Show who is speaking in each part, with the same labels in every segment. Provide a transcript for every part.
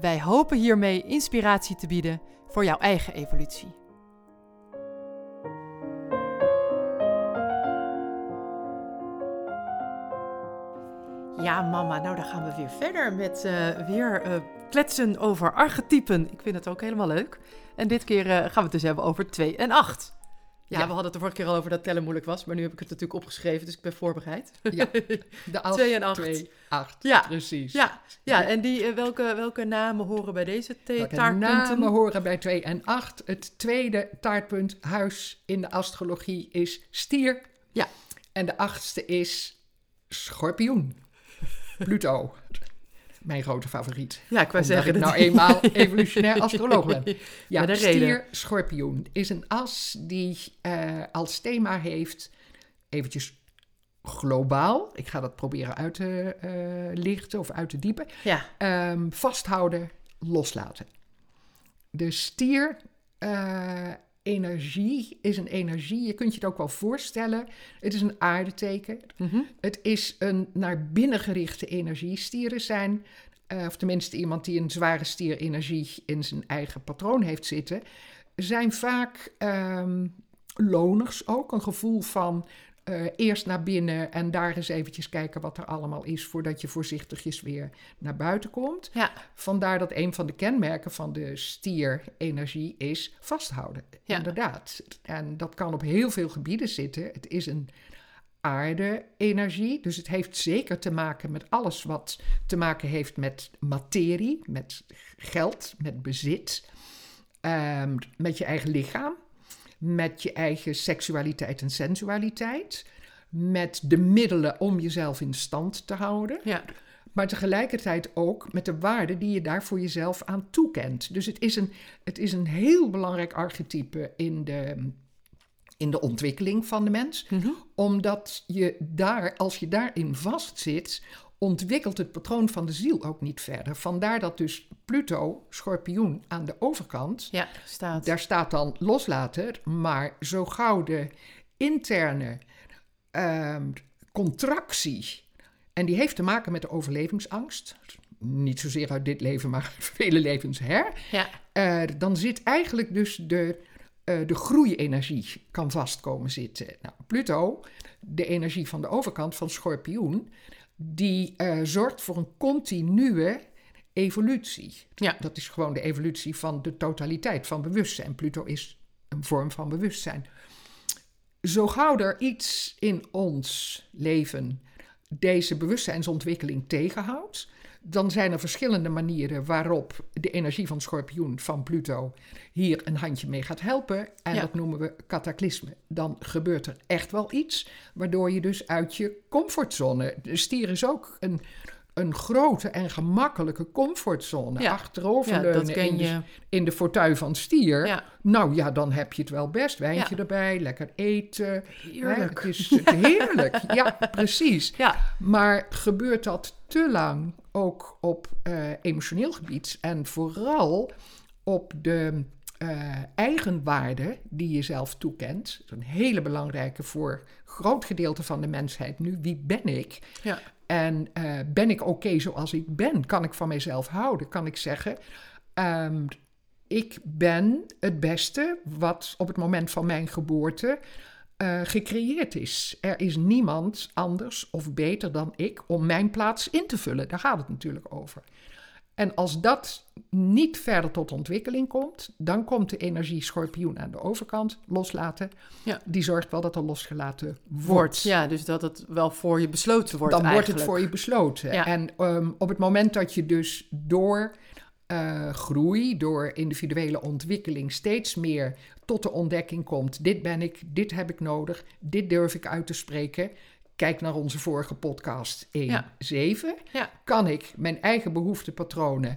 Speaker 1: Wij hopen hiermee inspiratie te bieden voor jouw eigen evolutie. Ja, mama, nou dan gaan we weer verder met uh, weer uh, kletsen over archetypen. Ik vind het ook helemaal leuk. En dit keer uh, gaan we het dus hebben over 2 en 8. Ja, ja, we hadden het de vorige keer al over dat tellen moeilijk was, maar nu heb ik het natuurlijk opgeschreven, dus ik ben voorbereid.
Speaker 2: Ja, de 8, 2 en 8. 2, 8,
Speaker 1: ja.
Speaker 2: precies.
Speaker 1: Ja, ja. en die, welke, welke namen horen bij deze welke taartpunten?
Speaker 2: namen horen bij 2 en 8. Het tweede taartpunt, huis in de astrologie, is stier.
Speaker 1: Ja.
Speaker 2: En de achtste is schorpioen. Pluto. Mijn grote favoriet.
Speaker 1: Ja, ik wou zeggen.
Speaker 2: ik nou eenmaal evolutionair astroloog ben. Ja, de stier, schorpioen is een as die uh, als thema heeft, eventjes globaal, ik ga dat proberen uit te uh, lichten of uit te diepen,
Speaker 1: ja.
Speaker 2: um, vasthouden, loslaten. De stier uh, energie is een energie. Je kunt je het ook wel voorstellen. Het is een aardeteken.
Speaker 1: Mm -hmm.
Speaker 2: Het is een naar binnen gerichte energie. Stieren zijn, uh, of tenminste iemand die een zware stierenergie in zijn eigen patroon heeft zitten, zijn vaak um, loners ook. Een gevoel van uh, eerst naar binnen en daar eens eventjes kijken wat er allemaal is voordat je voorzichtigjes weer naar buiten komt.
Speaker 1: Ja.
Speaker 2: Vandaar dat een van de kenmerken van de stierenergie is vasthouden.
Speaker 1: Ja.
Speaker 2: Inderdaad. En dat kan op heel veel gebieden zitten. Het is een aarde-energie, dus het heeft zeker te maken met alles wat te maken heeft met materie, met geld, met bezit, um, met je eigen lichaam met je eigen seksualiteit en sensualiteit, met de middelen om jezelf in stand te houden.
Speaker 1: Ja.
Speaker 2: Maar tegelijkertijd ook met de waarde die je daar voor jezelf aan toekent. Dus het is een, het is een heel belangrijk archetype in de, in de ontwikkeling van de mens.
Speaker 1: Mm -hmm.
Speaker 2: Omdat je daar, als je daarin vastzit, ontwikkelt het patroon van de ziel ook niet verder. Vandaar dat dus Pluto, schorpioen, aan de overkant,
Speaker 1: ja, staat.
Speaker 2: daar staat dan loslaten, maar zo gauw de interne um, contractie, en die heeft te maken met de overlevingsangst, niet zozeer uit dit leven, maar uit vele levens her,
Speaker 1: ja.
Speaker 2: uh, dan zit eigenlijk dus de, uh, de groeienergie kan vastkomen zitten. Nou, Pluto, de energie van de overkant van schorpioen, die uh, zorgt voor een continue evolutie.
Speaker 1: Ja.
Speaker 2: Dat is gewoon de evolutie van de totaliteit van bewustzijn. Pluto is een vorm van bewustzijn. Zo gauw er iets in ons leven deze bewustzijnsontwikkeling tegenhoudt, dan zijn er verschillende manieren waarop de energie van schorpioen, van Pluto, hier een handje mee gaat helpen. En
Speaker 1: Ja.
Speaker 2: dat noemen we cataclysme. Dan gebeurt er echt wel iets, waardoor je dus uit je comfortzone. De stier is ook een, een grote en gemakkelijke comfortzone.
Speaker 1: Ja.
Speaker 2: Achteroverleunen
Speaker 1: Ja,
Speaker 2: in, de,
Speaker 1: je.
Speaker 2: in de fortuin van stier.
Speaker 1: Ja.
Speaker 2: Nou ja, dan heb je het wel best. Wijntje erbij, lekker eten.
Speaker 1: Heerlijk.
Speaker 2: Hè, Het is heerlijk, ja, precies.
Speaker 1: Ja,
Speaker 2: Maar gebeurt dat te lang ook op eh, emotioneel gebied en vooral op de eh, eigenwaarde die je zelf toekent? Dat is een hele belangrijke voor groot gedeelte van de mensheid nu. Wie ben ik?
Speaker 1: ja,
Speaker 2: En eh, ben ik oké zoals ik ben? Kan ik van mezelf houden? Kan ik zeggen, ehm, ik ben het beste wat op het moment van mijn geboorte eh, gecreëerd is. Er is niemand anders of beter dan ik om mijn plaats in te vullen. Daar gaat het natuurlijk over. En als dat niet verder tot ontwikkeling komt, dan komt de energie schorpioen aan de overkant loslaten.
Speaker 1: Ja.
Speaker 2: Die zorgt wel dat er losgelaten wordt.
Speaker 1: Ja, dus dat het wel voor je besloten wordt
Speaker 2: dan wordt het voor je besloten.
Speaker 1: Ja.
Speaker 2: En ehm, op het moment dat je dus door eh, groei, door individuele ontwikkeling steeds meer tot de ontdekking komt: dit ben ik, dit heb ik nodig, dit durf ik uit te spreken. Kijk naar onze vorige podcast 1.7.
Speaker 1: Ja. Ja.
Speaker 2: Kan ik mijn eigen behoeftepatronen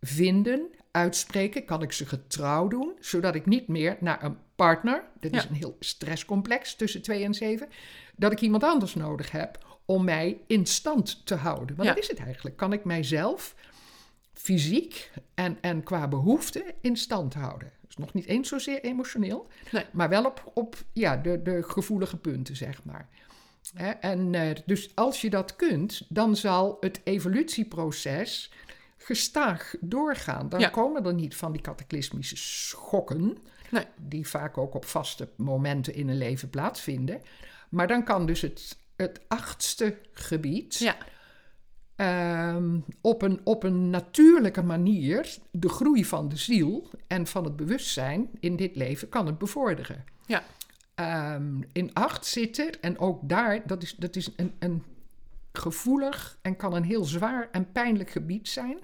Speaker 2: vinden, uitspreken? Kan ik ze getrouw doen? Zodat ik niet meer naar een partner, dat is een heel stresscomplex tussen 2 en 7, dat ik iemand anders nodig heb om mij in stand te houden. Want dat is het eigenlijk. Kan ik mijzelf fysiek en, en qua behoefte in stand houden? Dus nog niet eens zozeer emotioneel,
Speaker 1: Nee.
Speaker 2: maar wel op, op ja, de, de gevoelige punten, zeg maar. En eh, dus als je dat kunt, dan zal het evolutieproces gestaag doorgaan. Dan
Speaker 1: Ja.
Speaker 2: komen er niet van die cataclysmische schokken,
Speaker 1: Nee.
Speaker 2: die vaak ook op vaste momenten in een leven plaatsvinden. Maar dan kan dus het, het achtste gebied
Speaker 1: Ja,
Speaker 2: ehm, op, een, op een natuurlijke manier de groei van de ziel en van het bewustzijn in dit leven kan het bevorderen.
Speaker 1: ja,
Speaker 2: Ehm, in acht zitten en ook daar, dat is, dat is een, een gevoelig en kan een heel zwaar en pijnlijk gebied zijn.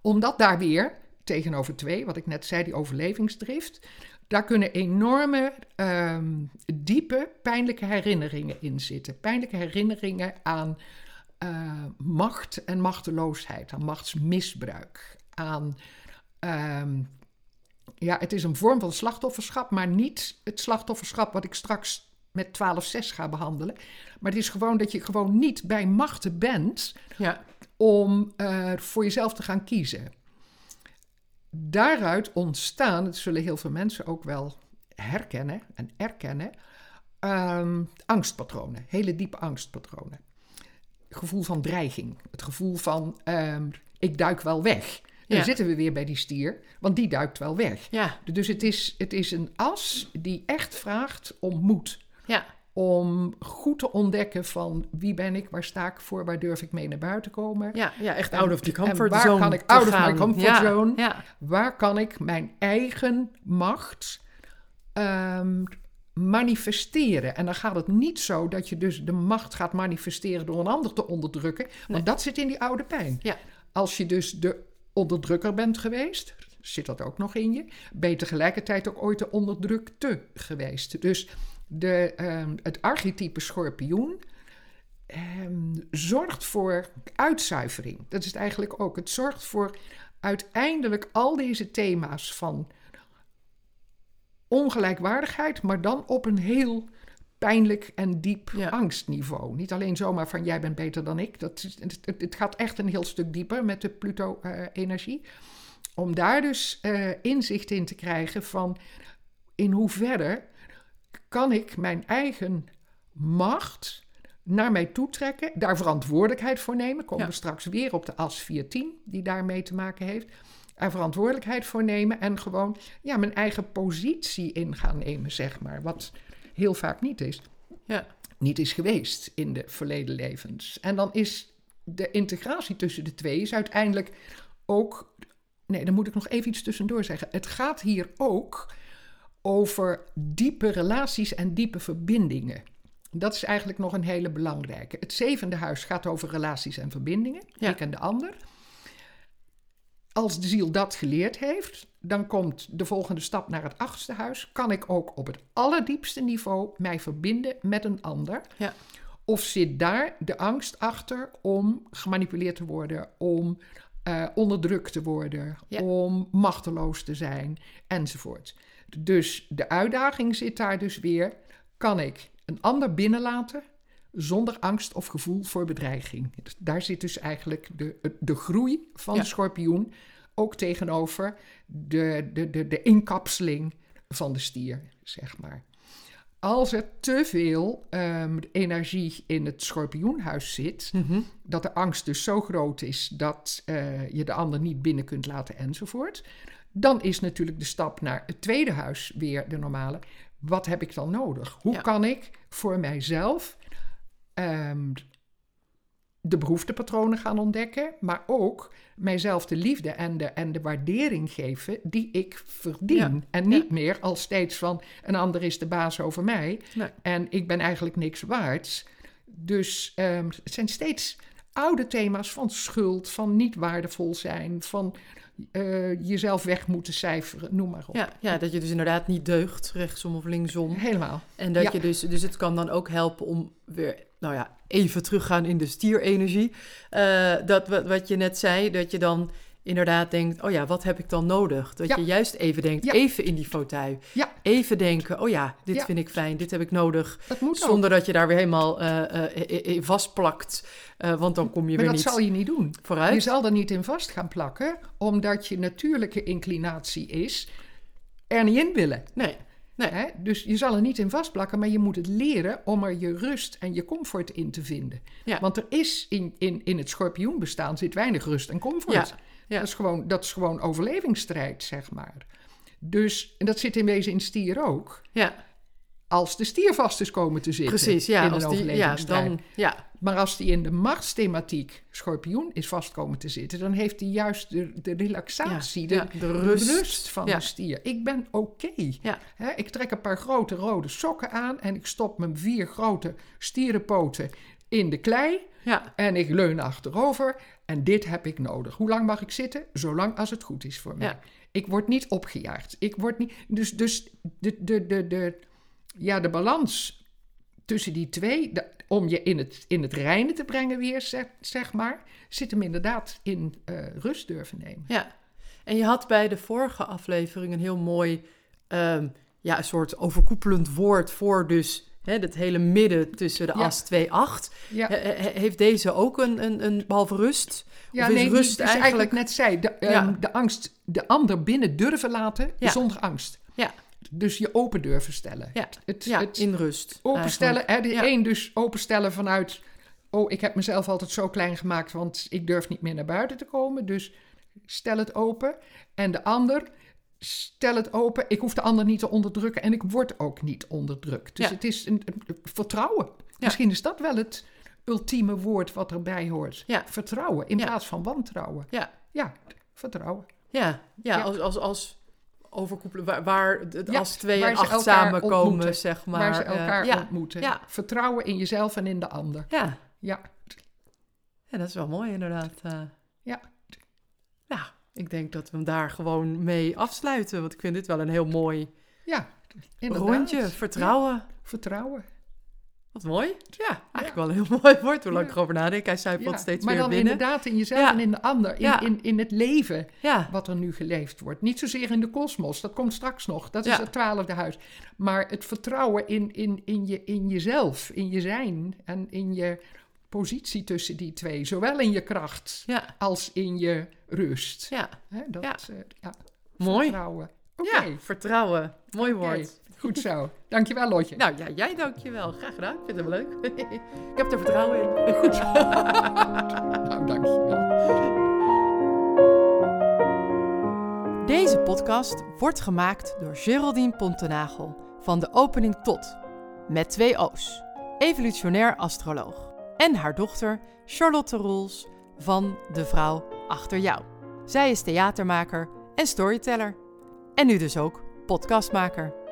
Speaker 2: Omdat daar weer, tegenover twee, wat ik net zei, die overlevingsdrift, daar kunnen enorme, ehm, diepe, pijnlijke herinneringen in zitten. Pijnlijke herinneringen aan eh, macht en machteloosheid, aan machtsmisbruik, aan ehm, ja, het is een vorm van slachtofferschap, maar niet het slachtofferschap wat ik straks met 12.6 ga behandelen. Maar het is gewoon dat je gewoon niet bij machten bent
Speaker 1: ja,
Speaker 2: om eh, voor jezelf te gaan kiezen. Daaruit ontstaan, dat zullen heel veel mensen ook wel herkennen en erkennen, ehm, angstpatronen, hele diepe angstpatronen. Gevoel van dreiging, het gevoel van ehm, ik duik wel weg. Dan
Speaker 1: Ja.
Speaker 2: zitten we weer bij die stier, want die duikt wel weg.
Speaker 1: ja,
Speaker 2: Dus het is, het is een as die echt vraagt om moed.
Speaker 1: ja,
Speaker 2: Om goed te ontdekken van wie ben ik, waar sta ik voor, waar durf ik mee naar buiten komen.
Speaker 1: ja, ja, echt out of the
Speaker 2: en
Speaker 1: comfort
Speaker 2: waar
Speaker 1: zone
Speaker 2: kan ik out of my comfort
Speaker 1: Ja,
Speaker 2: zone?
Speaker 1: Ja,
Speaker 2: Waar kan ik mijn eigen macht ehm, manifesteren? En dan gaat het niet zo dat je dus de macht gaat manifesteren door een ander te onderdrukken. Want
Speaker 1: Nee.
Speaker 2: dat zit in die oude pijn.
Speaker 1: Ja.
Speaker 2: Als je dus de onderdrukker bent geweest, zit dat ook nog in je, ben je tegelijkertijd ook ooit de onderdrukte geweest. Dus de, ehm, het archetype schorpioen ehm, zorgt voor uitzuivering. Dat is het eigenlijk ook. Het zorgt voor uiteindelijk al deze thema's van ongelijkwaardigheid, maar dan op een heel pijnlijk en diep
Speaker 1: Ja.
Speaker 2: angstniveau. Niet alleen zomaar van jij bent beter dan ik. Dat het, gaat echt een heel stuk dieper met de Pluto-energie. Om daar dus eh, inzicht in te krijgen van in hoeverre kan ik mijn eigen macht naar mij toe trekken, daar verantwoordelijkheid voor nemen. Komen
Speaker 1: Ja.
Speaker 2: we straks weer op de as 410, die daarmee te maken heeft. Er verantwoordelijkheid voor nemen en gewoon ja, mijn eigen positie in gaan nemen, zeg maar. Wat heel vaak niet is
Speaker 1: ja,
Speaker 2: niet is geweest in de verleden levens. En dan is de integratie tussen de twee is uiteindelijk ook. Nee, dan moet ik nog even iets tussendoor zeggen. Het gaat hier ook over diepe relaties en diepe verbindingen. Dat is eigenlijk nog een hele belangrijke. Het zevende huis gaat over relaties en verbindingen,
Speaker 1: Ja.
Speaker 2: ik en de ander. Als de ziel dat geleerd heeft, dan komt de volgende stap naar het achtste huis. Kan ik ook op het allerdiepste niveau mij verbinden met een ander?
Speaker 1: Ja.
Speaker 2: Of zit daar de angst achter om gemanipuleerd te worden, om eh, onderdrukt te worden,
Speaker 1: Ja.
Speaker 2: om machteloos te zijn, enzovoort. Dus de uitdaging zit daar dus weer: kan ik een ander binnenlaten zonder angst of gevoel voor bedreiging? Dus Daar zit dus eigenlijk de, de groei van
Speaker 1: Ja.
Speaker 2: de schorpioen ook tegenover de, de, de, de inkapseling van de stier, zeg maar. Als er te veel ehm, energie in het schorpioenhuis zit,
Speaker 1: Mhm.
Speaker 2: dat de angst dus zo groot is dat eh, je de ander niet binnen kunt laten enzovoort, dan is natuurlijk de stap naar het tweede huis weer de normale. Wat heb ik dan nodig? Hoe
Speaker 1: Ja.
Speaker 2: kan ik voor mijzelf ehm, de behoeftepatronen gaan ontdekken, maar ook mijzelf de liefde en de, en de waardering geven die ik verdien.
Speaker 1: Ja.
Speaker 2: En niet meer als steeds van een ander is de baas over mij
Speaker 1: Nee.
Speaker 2: en ik ben eigenlijk niks waard. Dus ehm, het zijn steeds oude thema's van schuld, van niet waardevol zijn, van eh, jezelf weg moeten cijferen, noem maar op.
Speaker 1: Ja, ja, dat je dus inderdaad niet deugt, rechtsom of linksom.
Speaker 2: Helemaal.
Speaker 1: En dat
Speaker 2: Ja.
Speaker 1: je dus, dus het kan dan ook helpen om weer, nou ja, even teruggaan in de stierenergie. Eh dat wat, wat je net zei, dat je dan inderdaad denkt, oh ja, wat heb ik dan nodig? Dat
Speaker 2: Ja.
Speaker 1: je juist even denkt,
Speaker 2: Ja.
Speaker 1: even in die fauteuil.
Speaker 2: Ja.
Speaker 1: Even denken, oh ja, dit vind ik fijn, dit heb ik nodig.
Speaker 2: Dat moet ook.
Speaker 1: Zonder dat je daar weer helemaal in- in vastplakt. Want dan kom je
Speaker 2: Maar
Speaker 1: weer
Speaker 2: dat
Speaker 1: niet
Speaker 2: zal je niet doen.
Speaker 1: vooruit.
Speaker 2: Je zal er niet in vast gaan plakken, omdat je natuurlijke inclinatie is er niet in willen.
Speaker 1: Nee, nee.
Speaker 2: Hè? Dus je zal er niet in vastplakken, maar je moet het leren om er je rust en je comfort in te vinden.
Speaker 1: Ja.
Speaker 2: Want er is in, in, in het schorpioenbestaan zit weinig rust en comfort.
Speaker 1: Ja, ja.
Speaker 2: Dat, is gewoon, dat is gewoon overlevingsstrijd, zeg maar. Dus, en dat zit in wezen in stier ook.
Speaker 1: Ja,
Speaker 2: Als de stier vast is komen te zitten
Speaker 1: precies. Ja,
Speaker 2: in
Speaker 1: als
Speaker 2: een
Speaker 1: die, ja,
Speaker 2: overlevingsstrijd.
Speaker 1: dan, ja,
Speaker 2: Maar als die in de machtsthematiek schorpioen is vastkomen te zitten, dan heeft hij juist de, de relaxatie,
Speaker 1: Ja,
Speaker 2: de,
Speaker 1: de rust.
Speaker 2: van de stier. Ik ben oké. Ik trek een paar grote rode sokken aan en ik stop mijn vier grote stierenpoten in de klei
Speaker 1: ja,
Speaker 2: en ik leun achterover en dit heb ik nodig. Hoe lang mag ik zitten? Zolang als het goed is voor mij. Ik word niet opgejaagd. Ik word niet. Dus, dus de, de, de, de, ja, de balans tussen die twee, de- om je in het, in het reine te brengen weer, zeg, zeg maar, zit hem inderdaad in eh, rust durven nemen.
Speaker 1: ja. En je had bij de vorige aflevering een heel mooi, ehm, ja, een soort overkoepelend woord voor dus hè, het hele midden tussen de
Speaker 2: Ja.
Speaker 1: as 2-8.
Speaker 2: Ja,
Speaker 1: He- he- heeft deze ook een, een, een behalve rust?
Speaker 2: ja
Speaker 1: of is
Speaker 2: nee,
Speaker 1: rust
Speaker 2: die- eigenlijk...
Speaker 1: eigenlijk-
Speaker 2: net zei, de, ehm, de angst, de ander binnen durven laten zonder angst.
Speaker 1: Ja.
Speaker 2: Dus je open durven stellen.
Speaker 1: Ja,
Speaker 2: Het,
Speaker 1: ja
Speaker 2: het,
Speaker 1: in rust.
Speaker 2: Openstellen, hè, de
Speaker 1: Ja.
Speaker 2: een dus openstellen vanuit... oh, ik heb mezelf altijd zo klein gemaakt... want ik durf niet meer naar buiten te komen. Dus stel het open. En de ander, stel het open. Ik hoef de ander niet te onderdrukken... en ik word ook niet onderdrukt. Dus
Speaker 1: Ja.
Speaker 2: het is een, een- vertrouwen. Misschien is dat wel het ultieme woord wat erbij hoort. Vertrouwen in plaats van wantrouwen.
Speaker 1: Ja,
Speaker 2: Ja, vertrouwen.
Speaker 1: ja, ja,
Speaker 2: Ja.
Speaker 1: Als, als, als overkoepelen, waar, waar het
Speaker 2: Ja,
Speaker 1: as 2
Speaker 2: waar
Speaker 1: en
Speaker 2: ze
Speaker 1: 8
Speaker 2: elkaar
Speaker 1: samenkomen,
Speaker 2: ontmoeten.
Speaker 1: zeg maar.
Speaker 2: waar ze elkaar
Speaker 1: ja,
Speaker 2: ontmoeten.
Speaker 1: Ja,
Speaker 2: Vertrouwen in jezelf en in de ander.
Speaker 1: ja.
Speaker 2: Ja,
Speaker 1: ja, dat is wel mooi inderdaad. eh.
Speaker 2: Ja.
Speaker 1: Nou, ik denk dat we hem daar gewoon mee afsluiten. Want ik vind dit wel een heel mooi
Speaker 2: ja. inderdaad.
Speaker 1: rondje. Vertrouwen.
Speaker 2: Vertrouwen.
Speaker 1: Wat mooi. Ja, eigenlijk wel een heel mooi woord. Hoe lang
Speaker 2: Ja.
Speaker 1: ik erover nadenk. Hij zuipelt
Speaker 2: Ja,
Speaker 1: steeds
Speaker 2: maar
Speaker 1: weer
Speaker 2: dan
Speaker 1: binnen.
Speaker 2: inderdaad in jezelf en in de ander, in, in, in het leven wat er nu geleefd wordt. Niet zozeer in de kosmos, dat komt straks nog, dat is het twaalfde huis. Maar het vertrouwen in, in, in, je, in jezelf, in je zijn en in je positie tussen die twee. Zowel in je kracht als in je rust.
Speaker 1: ja.
Speaker 2: Dat,
Speaker 1: Ja.
Speaker 2: eh, ja.
Speaker 1: Mooi.
Speaker 2: Vertrouwen.
Speaker 1: Ja, vertrouwen. Mooi woord.
Speaker 2: Goed zo. Dankjewel Lotje.
Speaker 1: Nou ja, jij dankjewel. Graag gedaan. Ik vind het wel leuk. ik heb er vertrouwen in.
Speaker 2: Goed zo. nou, dankjewel.
Speaker 1: Deze podcast wordt gemaakt door Geraldine Pontenagel van de opening tot, met twee O's, evolutionair astroloog, en haar dochter Charlotte Roels van De Vrouw Achter Jou. Zij is theatermaker en storyteller. En nu dus ook podcastmaker.